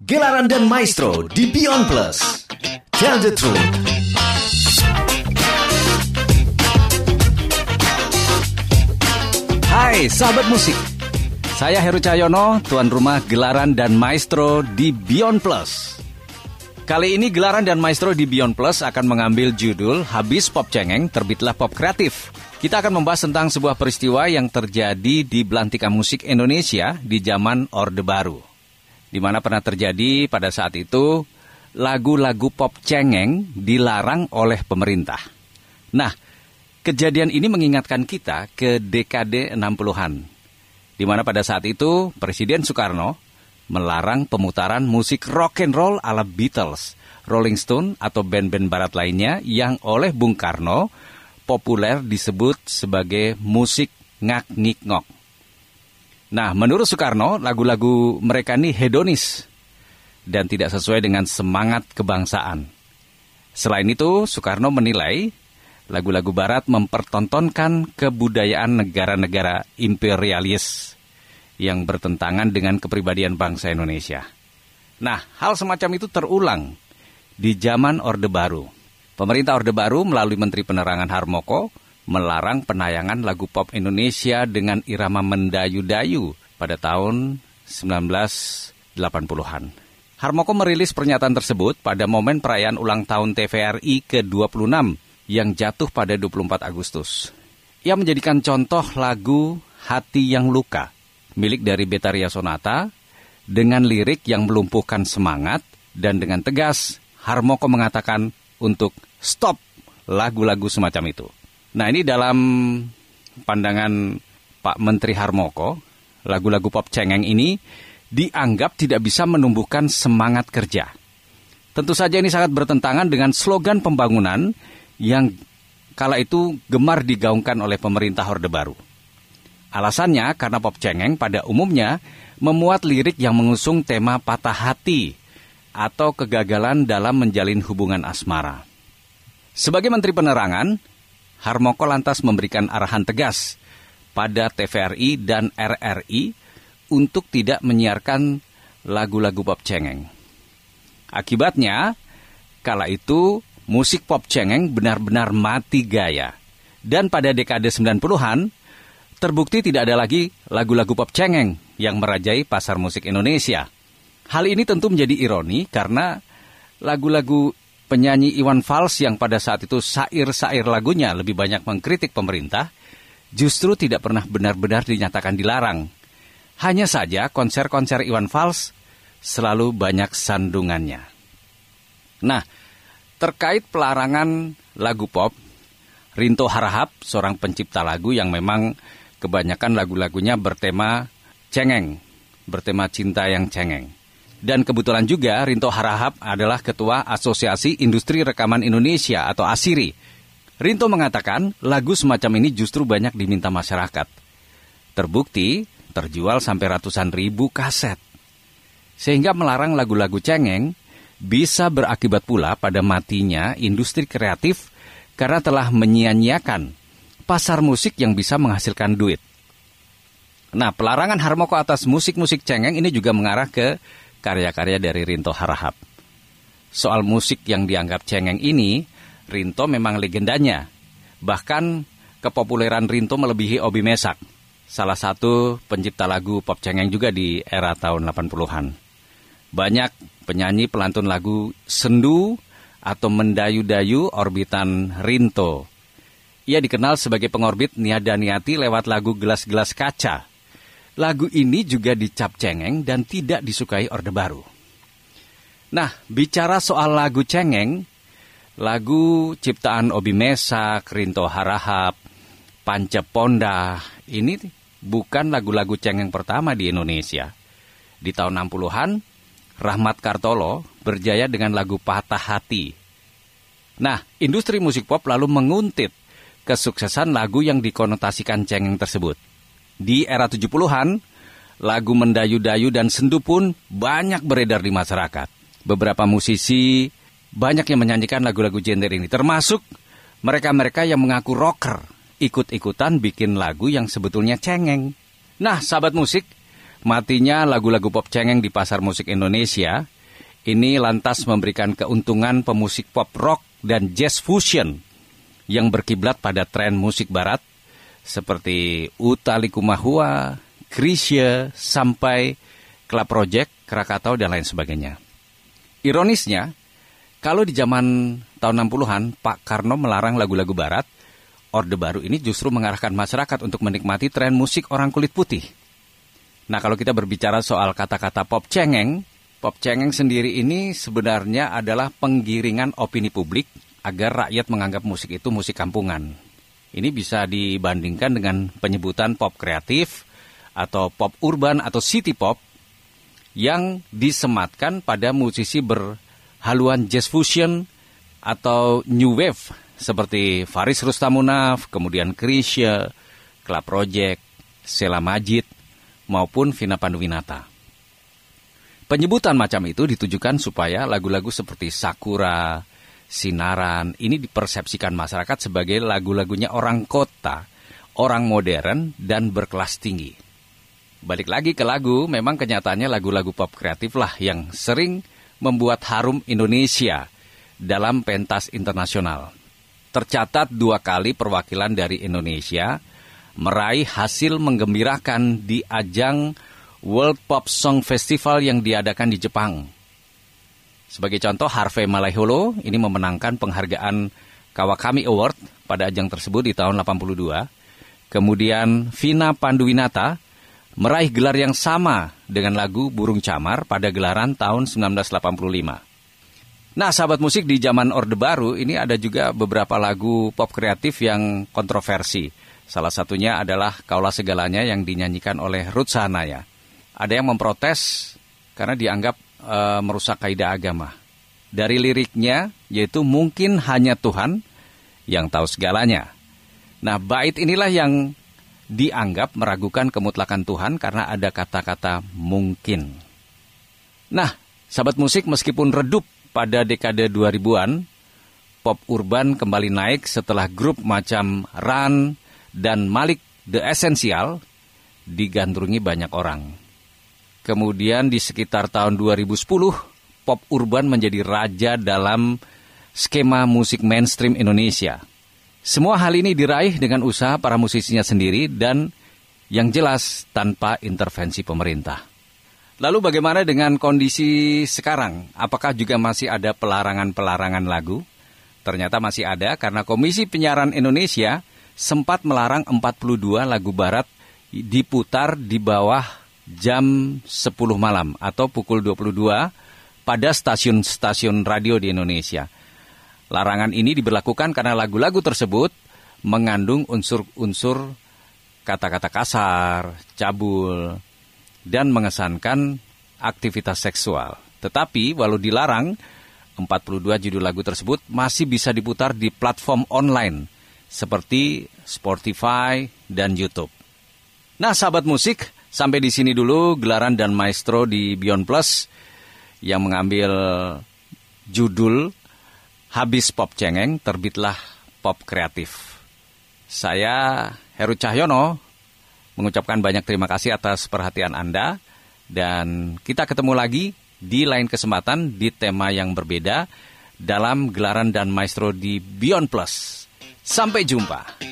Gelaran dan Maestro di Beyond Plus. Tell the truth. Hai sahabat musik, saya Heru Cahyono, tuan rumah gelaran dan maestro di Beyond Plus. Kali ini gelaran dan maestro di Beyond Plus akan mengambil judul Habis Pop Cengeng, Terbitlah Pop Kreatif. Kita akan membahas tentang sebuah peristiwa yang terjadi di belantika musik Indonesia di zaman Orde Baru di mana pernah terjadi pada saat itu lagu-lagu pop cengeng dilarang oleh pemerintah. Nah, kejadian ini mengingatkan kita ke dekade 60-an, di mana pada saat itu Presiden Soekarno melarang pemutaran musik rock and roll ala Beatles, Rolling Stone atau band-band barat lainnya yang oleh Bung Karno populer disebut sebagai musik ngak-ngik-ngok. Nah, menurut Soekarno, lagu-lagu mereka ini hedonis dan tidak sesuai dengan semangat kebangsaan. Selain itu, Soekarno menilai lagu-lagu barat mempertontonkan kebudayaan negara-negara imperialis yang bertentangan dengan kepribadian bangsa Indonesia. Nah, hal semacam itu terulang di zaman Orde Baru. Pemerintah Orde Baru melalui Menteri Penerangan Harmoko melarang penayangan lagu pop Indonesia dengan irama mendayu-dayu pada tahun 1980-an. Harmoko merilis pernyataan tersebut pada momen perayaan ulang tahun TVRI ke-26 yang jatuh pada 24 Agustus. Ia menjadikan contoh lagu Hati Yang Luka, milik dari Betaria Sonata, dengan lirik yang melumpuhkan semangat dan dengan tegas, Harmoko mengatakan untuk stop lagu-lagu semacam itu. Nah ini dalam pandangan Pak Menteri Harmoko, lagu-lagu pop cengeng ini dianggap tidak bisa menumbuhkan semangat kerja. Tentu saja ini sangat bertentangan dengan slogan pembangunan yang kala itu gemar digaungkan oleh pemerintah Orde Baru. Alasannya karena pop cengeng pada umumnya memuat lirik yang mengusung tema patah hati atau kegagalan dalam menjalin hubungan asmara. Sebagai Menteri Penerangan, Harmoko lantas memberikan arahan tegas pada TVRI dan RRI untuk tidak menyiarkan lagu-lagu pop cengeng. Akibatnya, kala itu musik pop cengeng benar-benar mati gaya. Dan pada dekade 90-an, terbukti tidak ada lagi lagu-lagu pop cengeng yang merajai pasar musik Indonesia. Hal ini tentu menjadi ironi karena lagu-lagu penyanyi Iwan Fals yang pada saat itu sair-sair lagunya lebih banyak mengkritik pemerintah, justru tidak pernah benar-benar dinyatakan dilarang. Hanya saja konser-konser Iwan Fals selalu banyak sandungannya. Nah, terkait pelarangan lagu pop, Rinto Harahap, seorang pencipta lagu yang memang kebanyakan lagu-lagunya bertema cengeng, bertema cinta yang cengeng. Dan kebetulan juga Rinto Harahap adalah Ketua Asosiasi Industri Rekaman Indonesia atau ASIRI. Rinto mengatakan lagu semacam ini justru banyak diminta masyarakat. Terbukti terjual sampai ratusan ribu kaset. Sehingga melarang lagu-lagu cengeng bisa berakibat pula pada matinya industri kreatif karena telah menyia-nyiakan pasar musik yang bisa menghasilkan duit. Nah, pelarangan Harmoko atas musik-musik cengeng ini juga mengarah ke karya-karya dari Rinto Harahap. Soal musik yang dianggap cengeng ini, Rinto memang legendanya. Bahkan kepopuleran Rinto melebihi Obi Mesak, salah satu pencipta lagu pop cengeng juga di era tahun 80-an. Banyak penyanyi pelantun lagu sendu atau mendayu-dayu orbitan Rinto. Ia dikenal sebagai pengorbit Niada Niati lewat lagu Gelas-Gelas Kaca lagu ini juga dicap cengeng dan tidak disukai Orde Baru. Nah, bicara soal lagu cengeng, lagu ciptaan Obi Mesa, Rinto Harahap, Panceponda, ini bukan lagu-lagu cengeng pertama di Indonesia. Di tahun 60-an, Rahmat Kartolo berjaya dengan lagu Patah Hati. Nah, industri musik pop lalu menguntit kesuksesan lagu yang dikonotasikan cengeng tersebut. Di era 70-an, lagu mendayu-dayu dan sendu pun banyak beredar di masyarakat. Beberapa musisi banyak yang menyanyikan lagu-lagu genre ini, termasuk mereka-mereka yang mengaku rocker, ikut-ikutan bikin lagu yang sebetulnya cengeng. Nah, sahabat musik, matinya lagu-lagu pop cengeng di pasar musik Indonesia, ini lantas memberikan keuntungan pemusik pop rock dan jazz fusion yang berkiblat pada tren musik barat seperti Uta Likumahua, Krisya, sampai Club Project, Krakatau, dan lain sebagainya. Ironisnya, kalau di zaman tahun 60-an Pak Karno melarang lagu-lagu barat, Orde Baru ini justru mengarahkan masyarakat untuk menikmati tren musik orang kulit putih. Nah kalau kita berbicara soal kata-kata pop cengeng, pop cengeng sendiri ini sebenarnya adalah penggiringan opini publik agar rakyat menganggap musik itu musik kampungan. Ini bisa dibandingkan dengan penyebutan pop kreatif atau pop urban atau city pop yang disematkan pada musisi berhaluan jazz fusion atau new wave seperti Faris Rustamunaf, kemudian Krisya, Club Project, Sela Majid, maupun Vina Panduwinata. Penyebutan macam itu ditujukan supaya lagu-lagu seperti Sakura, Sinaran ini dipersepsikan masyarakat sebagai lagu-lagunya orang kota, orang modern, dan berkelas tinggi. Balik lagi ke lagu, memang kenyataannya lagu-lagu pop kreatif lah yang sering membuat harum Indonesia dalam pentas internasional. Tercatat dua kali perwakilan dari Indonesia meraih hasil menggembirakan di ajang World Pop Song Festival yang diadakan di Jepang. Sebagai contoh, Harvey Malaiholo ini memenangkan penghargaan Kawakami Award pada ajang tersebut di tahun 82. Kemudian Vina Panduwinata meraih gelar yang sama dengan lagu Burung Camar pada gelaran tahun 1985. Nah, sahabat musik di zaman Orde Baru ini ada juga beberapa lagu pop kreatif yang kontroversi. Salah satunya adalah Kaulah Segalanya yang dinyanyikan oleh Ruth Sahanaya. Ada yang memprotes karena dianggap e, merusak kaidah agama. Dari liriknya yaitu mungkin hanya Tuhan yang tahu segalanya. Nah, bait inilah yang dianggap meragukan kemutlakan Tuhan karena ada kata-kata mungkin. Nah, sahabat musik meskipun redup pada dekade 2000-an, pop urban kembali naik setelah grup macam Run dan Malik The Essential digandrungi banyak orang. Kemudian di sekitar tahun 2010, pop urban menjadi raja dalam skema musik mainstream Indonesia. Semua hal ini diraih dengan usaha para musisinya sendiri dan yang jelas tanpa intervensi pemerintah. Lalu bagaimana dengan kondisi sekarang? Apakah juga masih ada pelarangan-pelarangan lagu? Ternyata masih ada karena Komisi Penyiaran Indonesia sempat melarang 42 lagu barat diputar di bawah jam 10 malam atau pukul 22 pada stasiun-stasiun radio di Indonesia. Larangan ini diberlakukan karena lagu-lagu tersebut mengandung unsur-unsur kata-kata kasar, cabul, dan mengesankan aktivitas seksual. Tetapi walau dilarang, 42 judul lagu tersebut masih bisa diputar di platform online seperti Spotify dan YouTube. Nah, sahabat musik, sampai di sini dulu gelaran dan maestro di Beyond Plus yang mengambil judul Habis Pop Cengeng, terbitlah Pop Kreatif. Saya Heru Cahyono, mengucapkan banyak terima kasih atas perhatian Anda dan kita ketemu lagi di lain kesempatan di tema yang berbeda dalam gelaran dan maestro di Beyond Plus. Sampai jumpa.